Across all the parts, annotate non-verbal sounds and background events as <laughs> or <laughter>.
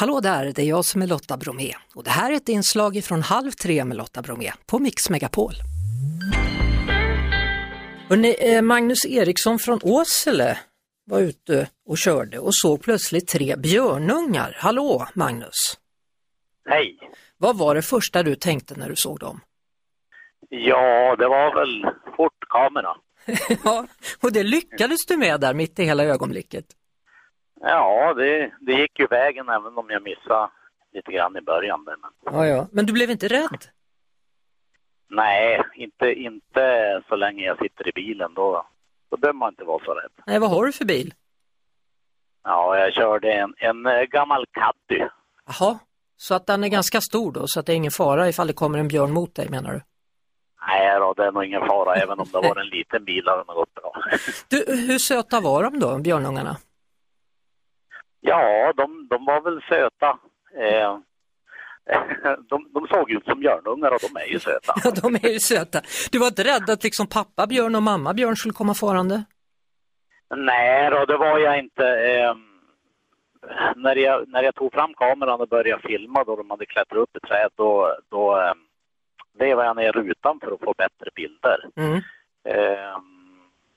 Hallå där, det är jag som är Lotta Bromé och det här är ett inslag från Halv tre med Lotta Bromé på Mix Megapol. Hörrni, eh, Magnus Eriksson från Åsele var ute och körde och såg plötsligt tre björnungar. Hallå Magnus! Hej! Vad var det första du tänkte när du såg dem? Ja, det var väl fort kamera. <laughs> ja, och det lyckades du med där mitt i hela ögonblicket. Ja, det, det gick ju vägen även om jag missade lite grann i början. Men... Ja, ja. Men du blev inte rädd? Nej, inte, inte så länge jag sitter i bilen. Då, då behöver man inte vara så rädd. Nej, vad har du för bil? Ja, jag körde en, en eh, gammal Caddy. Jaha, så att den är ganska stor då, så att det är ingen fara ifall det kommer en björn mot dig menar du? Nej då, det är nog ingen fara. Även om det var en liten bil hade det gått bra. Du, hur söta var de då, björnungarna? Ja, de, de var väl söta. Eh, <laughs> de, de såg ut som björnungar och de är ju söta. <laughs> Ja, de är ju söta. Du var inte rädd att liksom pappa björn och mamma björn skulle komma farande? Nej då, det var jag inte. Eh, när, jag, när jag tog fram kameran och började filma då de hade klättrat upp i träd, då, då eh, vevade jag ner rutan för att få bättre bilder. Mm. Eh,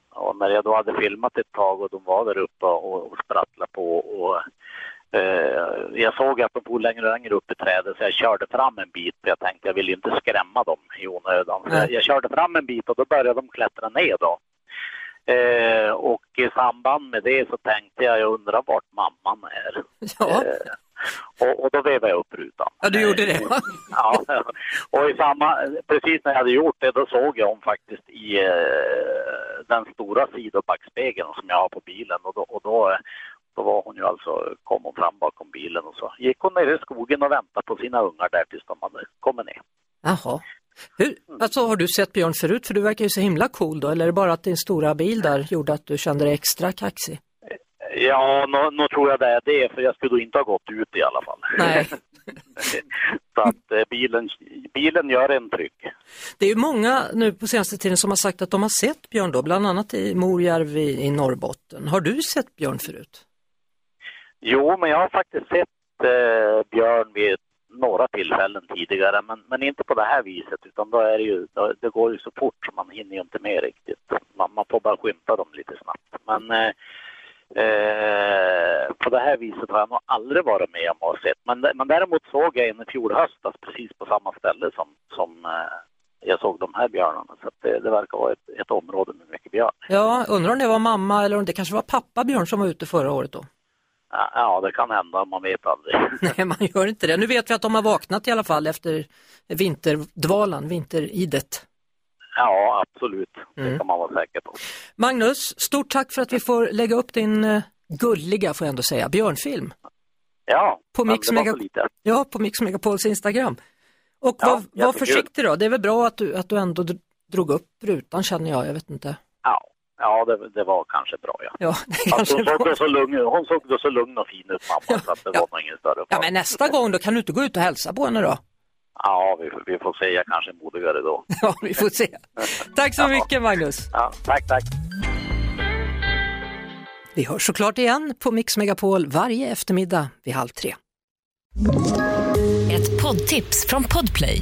och när jag då hade filmat ett tag och de var där uppe och, och sprattlade på eh, jag såg att de for längre och längre upp i trädet så jag körde fram en bit för jag tänkte jag vill inte skrämma dem i onödan. Så jag, jag körde fram en bit och då började de klättra ner då. Eh, och i samband med det så tänkte jag, jag undrar vart mamman är. Ja. Eh, och, och då vevade jag upp rutan. Ja, du gjorde det? ja, och i samma, precis när jag hade gjort det då såg jag hon faktiskt i eh, den stora sidobackspegeln som jag har på bilen och då, och då, då var hon ju alltså, kom hon fram bakom bilen och så gick hon ner i skogen och väntade på sina ungar där tills de hade kommit ner. Jaha. Hur, alltså, har du sett björn förut? För du verkar ju så himla cool då. Eller är det bara att din stora bil där gjorde att du kände dig extra kaxig? Ja, nu, nu tror jag det är det, för jag skulle då inte ha gått ut i alla fall. Nej. <laughs> så att eh, bilen, bilen gör en trygg. Det är ju många nu på senaste tiden som har sagt att de har sett björn då, bland annat i Morjärv i, i Norrbotten. Har du sett björn förut? Jo, men jag har faktiskt sett eh, björn vid några tillfällen tidigare, men, men inte på det här viset, utan då är det ju, då, det går ju så fort så man hinner ju inte med riktigt. Man, man får bara skymta dem lite snabbt. Men eh, Eh, på det här viset har jag nog aldrig varit med om att sett. Men, men däremot såg jag en i fjol höstas precis på samma ställe som, som eh, jag såg de här björnarna. Så det, det, verkar vara ett, ett, område med mycket björn. Ja, undrar om det var mamma eller om det kanske var pappa björn som var ute förra året då? Ja, det kan hända, man vet aldrig. <laughs> <laughs> Nej, man gör inte det. Nu vet vi att de har vaknat i alla fall efter vinterdvalan, vinteridet. Ja, absolut. Det mm. kan man vara säker på. Magnus, stort tack för att vi får lägga upp din uh, gulliga, får jag ändå säga, björnfilm. Ja, på Mix, Mega... ja, på Mix Megapols Instagram. Och ja, var, var försiktig då, det är väl bra att du, att du ändå drog upp rutan känner jag, jag vet inte. Ja, ja det, det var kanske bra ja. ja <laughs> det kanske hon, såg så lugn, hon såg då så lugn och fin ut mamma ja, så att det ja. var nog ingen större fara. Ja men nästa gång då kan du inte gå ut och hälsa på henne då? Ja, vi, vi får se. Jag kanske är modigare då. <laughs> Ja, vi får se. Tack så ja. mycket Magnus. Ja, tack, tack. Vi hörs såklart igen på Mix Megapol varje eftermiddag vid halv tre. Ett poddtips från Podplay.